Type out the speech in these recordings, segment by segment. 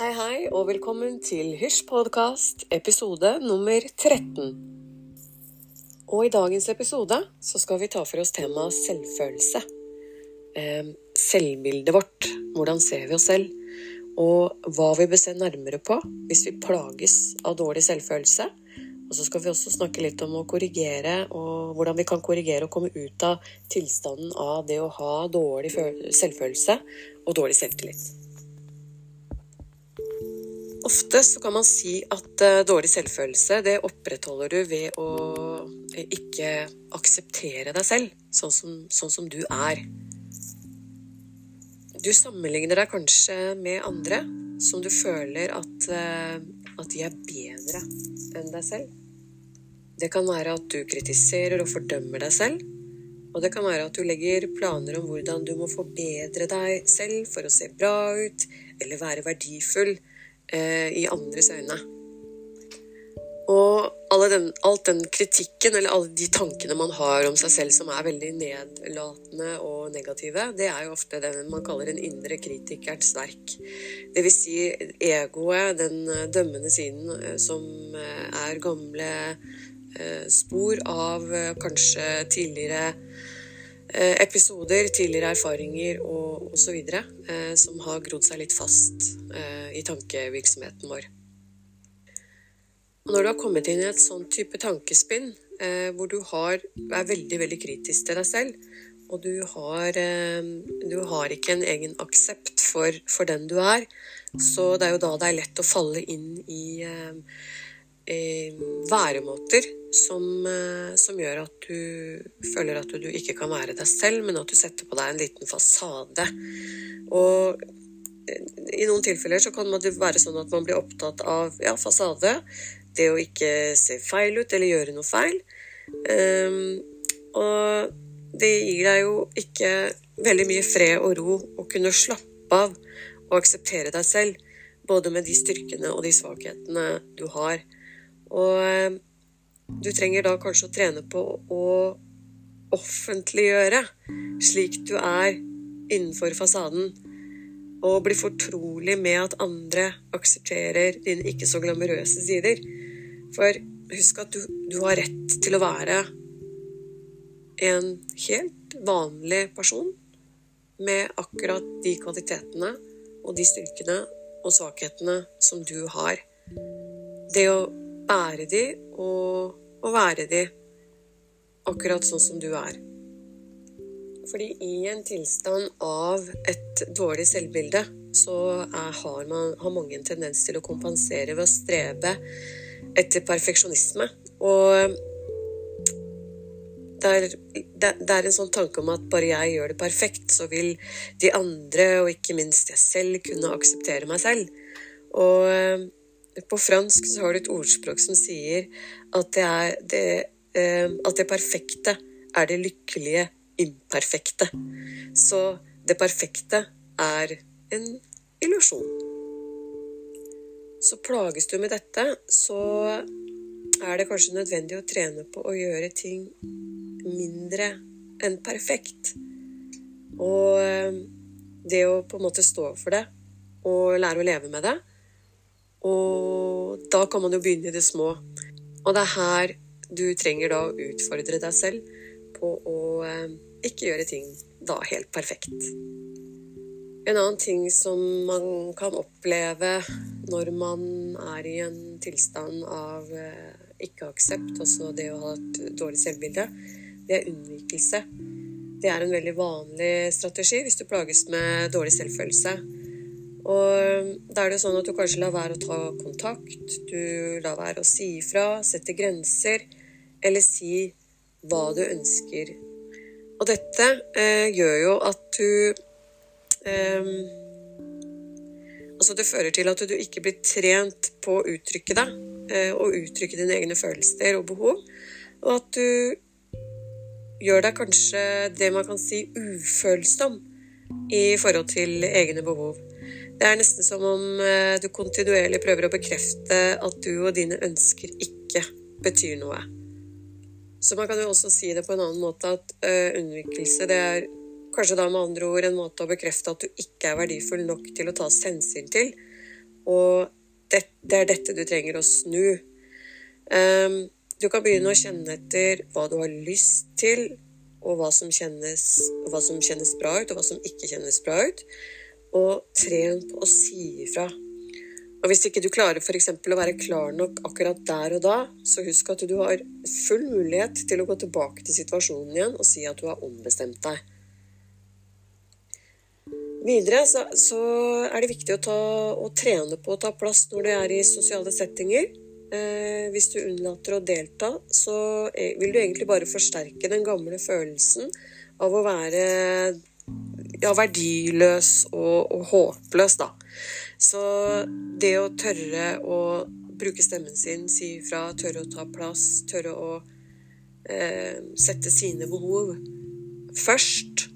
Hei, hei, og velkommen til Hysj podkast, episode nummer 13. Og i dagens episode så skal vi ta for oss temaet selvfølelse. Eh, selvbildet vårt. Hvordan ser vi oss selv? Og hva vi bør se nærmere på hvis vi plages av dårlig selvfølelse. Og så skal vi også snakke litt om å korrigere, og hvordan vi kan korrigere og komme ut av tilstanden av det å ha dårlig selvfølelse og dårlig selvtillit. Ofte så kan man si at uh, dårlig selvfølelse det opprettholder du ved å uh, ikke akseptere deg selv sånn som, sånn som, du er. Du sammenligner deg kanskje med andre som du føler at, uh, at de er bedre enn deg selv. Det kan være at du kritiserer og fordømmer deg selv. Og det kan være at du legger planer om hvordan du må forbedre deg selv for å se bra ut eller være verdifull eh, i andres øyne. Og den, alt den kritikken eller alle de tankene man har om seg selv som er veldig nedlatende og negative, det er jo ofte det man kaller en indre kritikeren sterk. Det vil si egoet, den dømmende siden eh, som eh, er gamle Eh, spor av eh, kanskje tidligere eh, episoder, tidligere erfaringer og osv. som har grodd seg litt fast i tankevirksomheten vår. Når du har kommet inn i et sånn type tankespinn hvor du har, er veldig, veldig kritisk til deg selv, og du har, du har ikke en egen aksept for, for, den du er, så det er jo da det er lett å falle inn i væremåter som, eh, som, gjør at du føler at du, du, ikke kan være deg selv, men at du setter på deg en liten fasade. Og eh, i noen tilfeller så kan det være sånn at man blir opptatt av ja, fasade. Det å ikke se feil ut eller gjøre noe feil. Um, og det gir deg jo ikke veldig mye fred og ro å kunne slappe av og akseptere deg selv, både med de styrkene og de svakhetene du har. Og du trenger da kanskje å trene på å offentliggjøre slik du er innenfor fasaden, og bli fortrolig med at andre aksepterer dine ikke så glamorøse sider. For husk at du, du har rett til å være en helt vanlig person med akkurat de kvalitetene og de styrkene og svakhetene som du har. Det å ære de og, og være de akkurat sånn som du er. Fordi i en tilstand av et dårlig selvbilde, så er, har, man, har mange en tendens til å kompensere ved å strebe etter perfeksjonisme. Og det er, det er, en sånn tanke om at bare jeg gjør det perfekt, så vil de andre, og ikke minst jeg selv, kunne akseptere meg selv. Og på fransk så har du et ordspråk som sier at det, det, eh, at det perfekte er det lykkelige imperfekte. Så det perfekte er en illusjon. Så plages du med dette, så er det kanskje nødvendig å trene på å gjøre ting mindre enn perfekt. Og eh, det å på en måte stå for det og lære å leve med det, og da kan man jo begynne i det små. Og det er her du trenger da å utfordre deg selv på å eh, ikke gjøre ting da helt perfekt. En annen ting som man kan oppleve når man er i en tilstand av eh, ikke-aksept, også det å ha et dårlig selvbilde, det er unnvikelse. Det er en veldig vanlig strategi hvis du plages med dårlig selvfølelse. Og da er det sånn at du kanskje lar være å ta kontakt, du lar være å si ifra, sette grenser, eller si hva du ønsker. Og dette eh, gjør jo at du eh, Altså det fører til at du ikke blir trent på å uttrykke deg, eh, og uttrykke dine egne følelser og behov, og at du gjør deg kanskje det man kan si ufølsom i forhold til egne behov. Det er nesten som om eh, du kontinuerlig prøver å bekrefte at du og dine ønsker ikke betyr noe. Så man kan jo også si det på en annen måte at uh, unnvikelse det er kanskje da med andre ord en måte å bekrefte at du ikke er verdifull nok til å tas hensyn til. Og det, det er dette du trenger å snu. Um, du kan begynne å kjenne etter hva du har lyst til, og hva som kjennes, hva som kjennes bra ut, og hva som ikke kjennes bra ut. Og tren på å si ifra. Og hvis ikke du klarer f.eks. å være klar nok akkurat der og da, så husk at du har full mulighet til å gå tilbake til situasjonen igjen og si at du har ombestemt deg. Videre så, så er det viktig å, ta, å, trene på å ta plass når du er i sosiale settinger. Eh, hvis du unnlater å delta, så vil du egentlig bare forsterke den gamle følelsen av å være ja, verdiløs og, og håpløs, da. Så det å tørre å bruke stemmen sin, si ifra, tørre å ta plass, tørre å eh, sette sine behov først,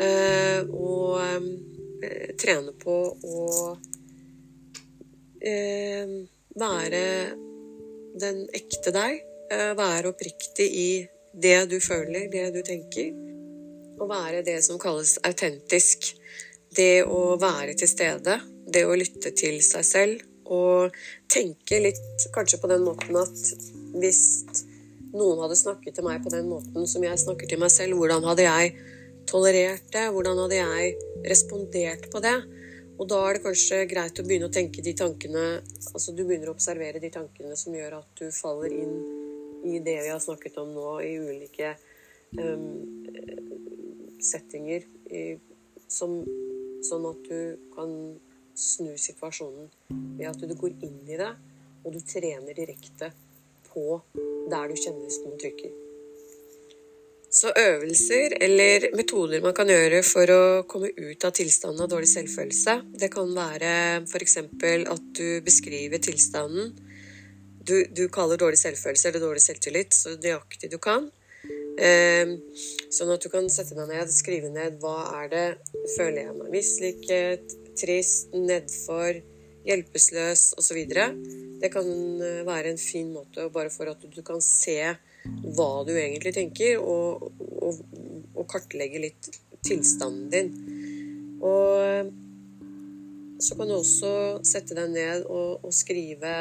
eh, og eh, trene på å eh, være den ekte deg, eh, være oppriktig i det du føler, det du tenker, og være det som kalles autentisk. Det å være til stede, det å lytte til seg selv og tenke litt kanskje på den måten at hvis noen hadde snakket til meg på den måten som jeg snakker til meg selv, hvordan hadde jeg tolerert det? Hvordan hadde jeg respondert på det? Og da er det kanskje greit å begynne å tenke de tankene Altså du begynner å observere de tankene som gjør at du faller inn i det vi har snakket om nå, i ulike um, settinger. Som Sånn at du kan snu situasjonen ved at du går inn i det, og du trener direkte på der du kjenner skoen trykker. Så øvelser eller metoder man kan gjøre for å komme ut av tilstanden av dårlig selvfølelse, det kan være f.eks. at du beskriver tilstanden. Du, du, kaller dårlig selvfølelse eller dårlig selvtillit så nøyaktig du kan. Eh, sånn at du kan sette deg ned, skrive ned hva er det Føler jeg meg mislykket, trist, nedfor, hjelpeløs osv. Det kan eh, være en fin måte bare for at du kan se hva du egentlig tenker, og, og, og kartlegge litt tilstanden din. Og eh, så kan du også sette deg ned og, og skrive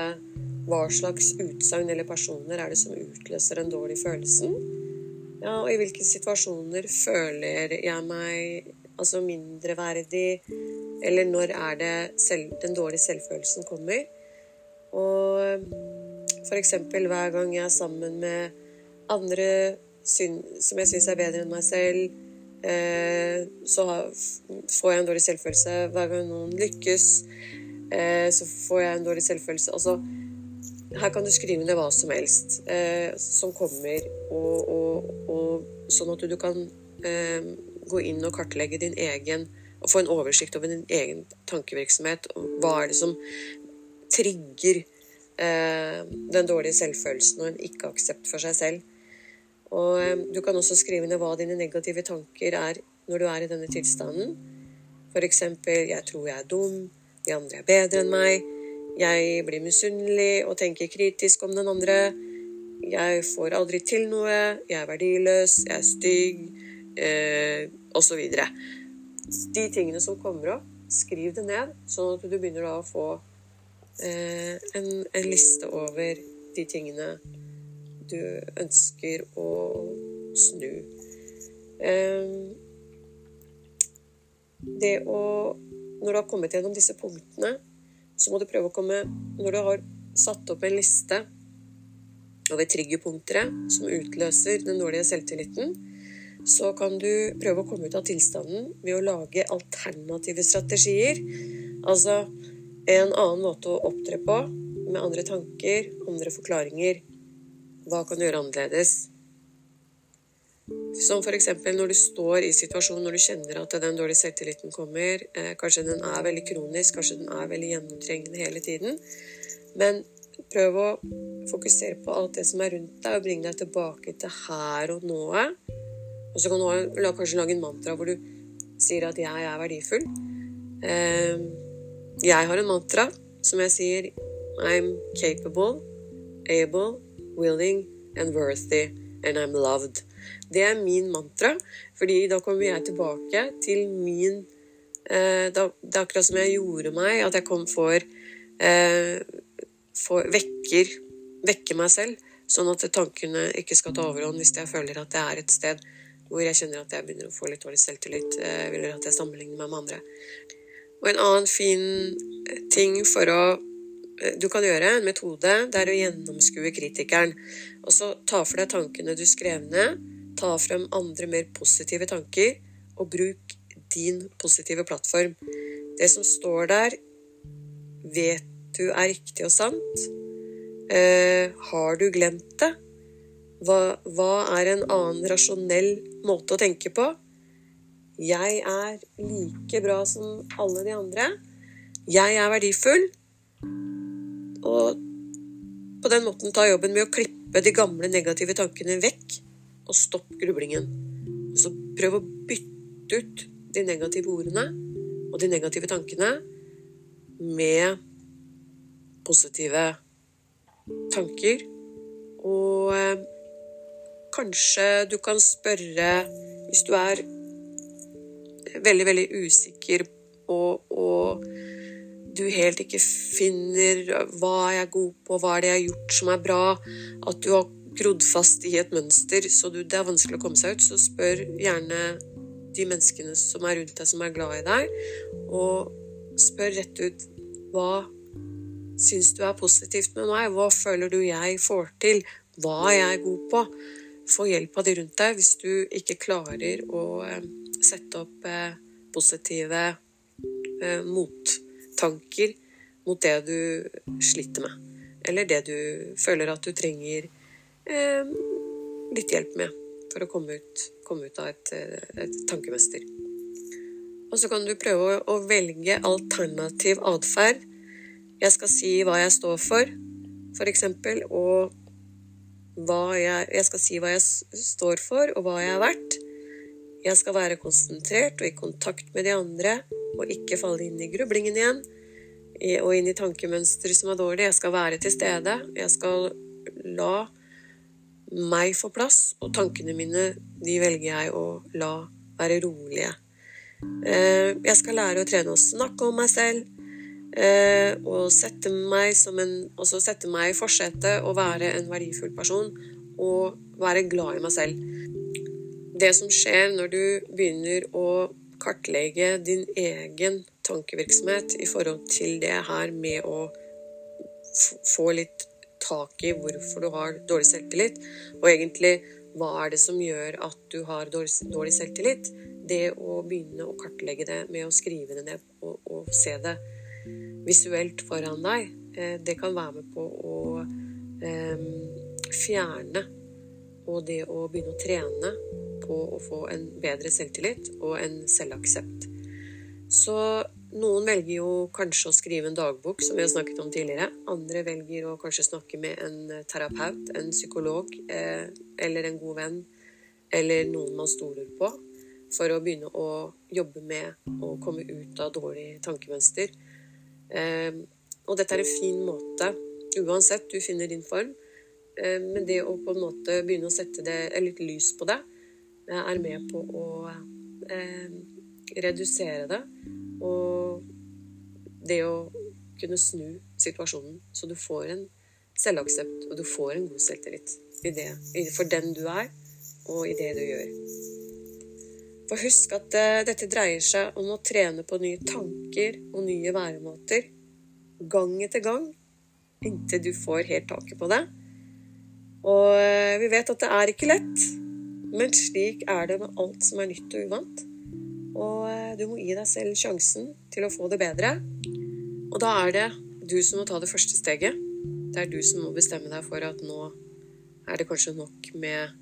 hva slags utsagn eller personer er det som utløser den dårlige følelsen. Ja, og i hvilke situasjoner føler jeg meg altså mindreverdig, eller når er det selv, den dårlige selvfølelsen kommer. Og f.eks. hver gang jeg er sammen med andre som jeg syns er bedre enn meg selv, eh, så får jeg en dårlig selvfølelse. Hver gang noen lykkes, eh, så får jeg en dårlig selvfølelse. Altså, her kan du skrive ned hva som helst eh, som kommer, og, og, og, sånn at du kan eh, gå inn og kartlegge din egen og få en oversikt over din egen tankevirksomhet. og Hva er det som trigger eh, den dårlige selvfølelsen og en ikke-aksept for seg selv. Og eh, Du kan også skrive ned hva dine negative tanker er når du er i denne tilstanden. F.eks.: Jeg tror jeg er dum. De andre er bedre enn meg. Jeg blir misunnelig og tenker kritisk om den andre. Jeg får aldri til noe. Jeg er verdiløs. Jeg er stygg. Eh, Osv. De tingene som kommer opp, skriv det ned, sånn at du begynner å få eh, en, en, liste over de tingene du ønsker å snu. Eh, det å Når du har kommet gjennom disse punktene, så må du prøve å komme Når du har satt opp en liste over triggerpunktere som utløser den dårlige selvtilliten, så kan du prøve å komme ut av tilstanden ved å lage alternative strategier. Altså en annen måte å opptre på, med andre tanker, andre forklaringer. Hva kan du gjøre annerledes? Som f.eks. når du står i situasjonen når du kjenner at den dårlige selvtilliten kommer. Eh, kanskje den er veldig kronisk, kanskje den er veldig gjennomtrengende hele tiden. Men prøv å fokusere på alt det som er rundt deg, og bringe deg tilbake til her og nå. Og så kan du kanskje lage en mantra hvor du sier at 'jeg er verdifull'. Eh, jeg har en mantra som jeg sier 'I'm capable, able, willing and worthy, and I'm loved'. Det er min mantra, fordi da kommer jeg tilbake til min eh, da, Det er akkurat som jeg gjorde meg, at jeg kom for eh, for vekker, vekker meg selv, sånn at tankene ikke skal ta overhånd hvis jeg føler at det er et sted hvor jeg kjenner at jeg begynner å få litt dårlig selvtillit, eh, eller at jeg sammenligner meg med andre. Og en annen fin ting for å eh, du kan gjøre, en metode, det er å gjennomskue kritikeren. Og så ta for deg tankene du skrev ned, ta frem andre mer positive tanker, og bruk din positive plattform. Det som står der, vet du er riktig og sant? Eh, har du glemt det? Hva, hva, er en annen rasjonell måte å tenke på? Jeg er like bra som alle de andre. Jeg er verdifull. Og på den måten ta jobben med å klippe de gamle negative tankene vekk, og stopp grublingen. Så prøv å bytte ut de negative ordene og de negative tankene med positive tanker. Og eh, kanskje du kan spørre hvis du er veldig, veldig usikker og, og du helt ikke finner hva jeg er god på, hva er det jeg har gjort som er bra, at du har grodd fast i et mønster så du, det er vanskelig å komme seg ut, så spør gjerne de menneskene som er rundt deg, som er glad i deg, og spør rett ut hva syns du er positivt med meg, hva føler du jeg får til, hva er jeg god på? Få hjelp av de rundt deg hvis du ikke klarer å eh, sette opp eh, positive eh, mottanker mot det du sliter med. Eller det du føler at du trenger litt hjelp med for å komme ut, komme ut av et, et tankemønster. Og så kan du prøve å velge alternativ atferd. Jeg skal si hva jeg står for, f.eks., og jeg, jeg, skal si hva jeg står for, og hva jeg har vært. Jeg skal være konsentrert og i kontakt med de andre, og ikke falle inn i grublingen igjen. Og inn i tankemønstre som er dårlige. Jeg skal være til stede. Jeg skal la meg får plass, og tankene mine de velger jeg å la være rolige. Eh, jeg skal lære å trene å snakke om meg selv Eh, og sette meg, en, også sette meg i forsetet og være en verdifull person og være glad i meg selv. Det som skjer når du begynner å kartlegge din egen tankevirksomhet i forhold til det her med å få litt tak i hvorfor du har dårlig selvtillit, og egentlig hva er det som gjør at du har dårlig selvtillit, det å begynne å kartlegge det med å skrive det ned og, og se det visuelt foran deg, eh, det kan være med på å eh, fjerne og det å begynne å trene på å få en bedre selvtillit og en selvaksept. Så noen velger jo kanskje å skrive en dagbok, som vi har snakket om tidligere. Andre velger å kanskje snakke med en terapeut, en psykolog eh, eller en god venn eller noen man stoler på, for å begynne å jobbe med å komme ut av dårlig tankemønster Ehm, og dette er en fin måte, uansett du finner din form, men det å på en måte begynne å sette det, litt lys på det, eh, er med på å redusere det. Og det å kunne snu situasjonen så du får en selvaksept og du får en god selvtillit i det, for den du er, og i det du gjør. For husk at uh, dette dreier seg om å trene på nye tanker og nye væremåter gang etter gang inntil du får helt taket på det. Og uh, vi vet at det er ikke lett, men slik er det med alt som er nytt og uvant. Og uh, du må gi deg selv sjansen til å få det bedre. Og da er det du som må ta det første steget. Det er du som må bestemme deg for at nå er det kanskje nok med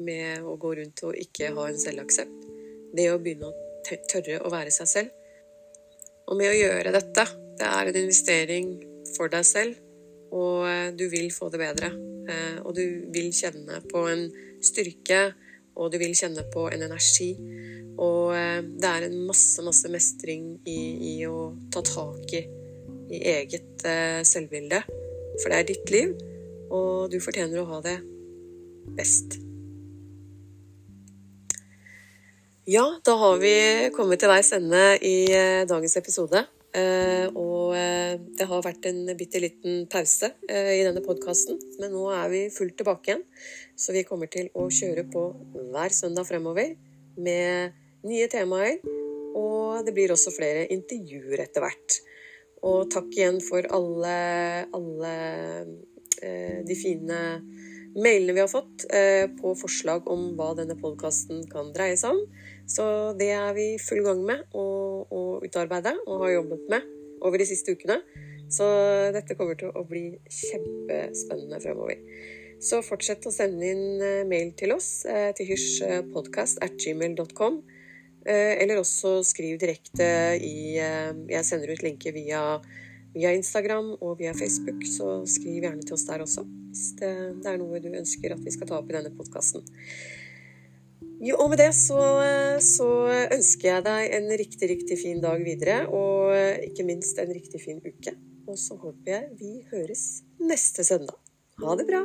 med å gå rundt og ikke ha en selvaksept. Det å begynne å tørre å være seg selv. Og med å gjøre dette, det er en investering for deg selv, og eh, du vil få det bedre. Eh, og du vil kjenne på en styrke, og du vil kjenne på en energi. Og eh, det er en masse, masse mestring i, i å ta tak i, i eget selvbilde. For det er ditt liv, og du fortjener å ha det best. Ja, da har vi kommet til veis ende i eh, dagens episode. Eh, og eh, det har vært en bitte liten pause eh, i denne podkasten, men nå er vi fullt tilbake igjen. Så vi kommer til å kjøre på hver søndag fremover med nye temaer. Og det blir også flere intervjuer etter hvert. Og takk igjen for alle, alle de fine mailene vi har fått på forslag om hva denne podkasten kan dreie seg om. Så det er vi i full gang med å, å utarbeide og har jobbet med over de siste ukene. Så dette kommer til å bli kjempespennende fremover. Så fortsett å sende inn eh, mail til oss eh, til hysjpodkast.gmail.com. Eh, eller også skriv direkte i Jeg sender ut lenker via, via, Instagram og via Facebook, så skriv gjerne til oss der også hvis det, det er noe du ønsker at vi skal ta opp i denne podkasten. Og med det så, så, ønsker jeg deg en riktig, riktig fin dag videre, og ikke minst en riktig fin uke. Og så håper jeg vi høres neste søndag. Ha det bra!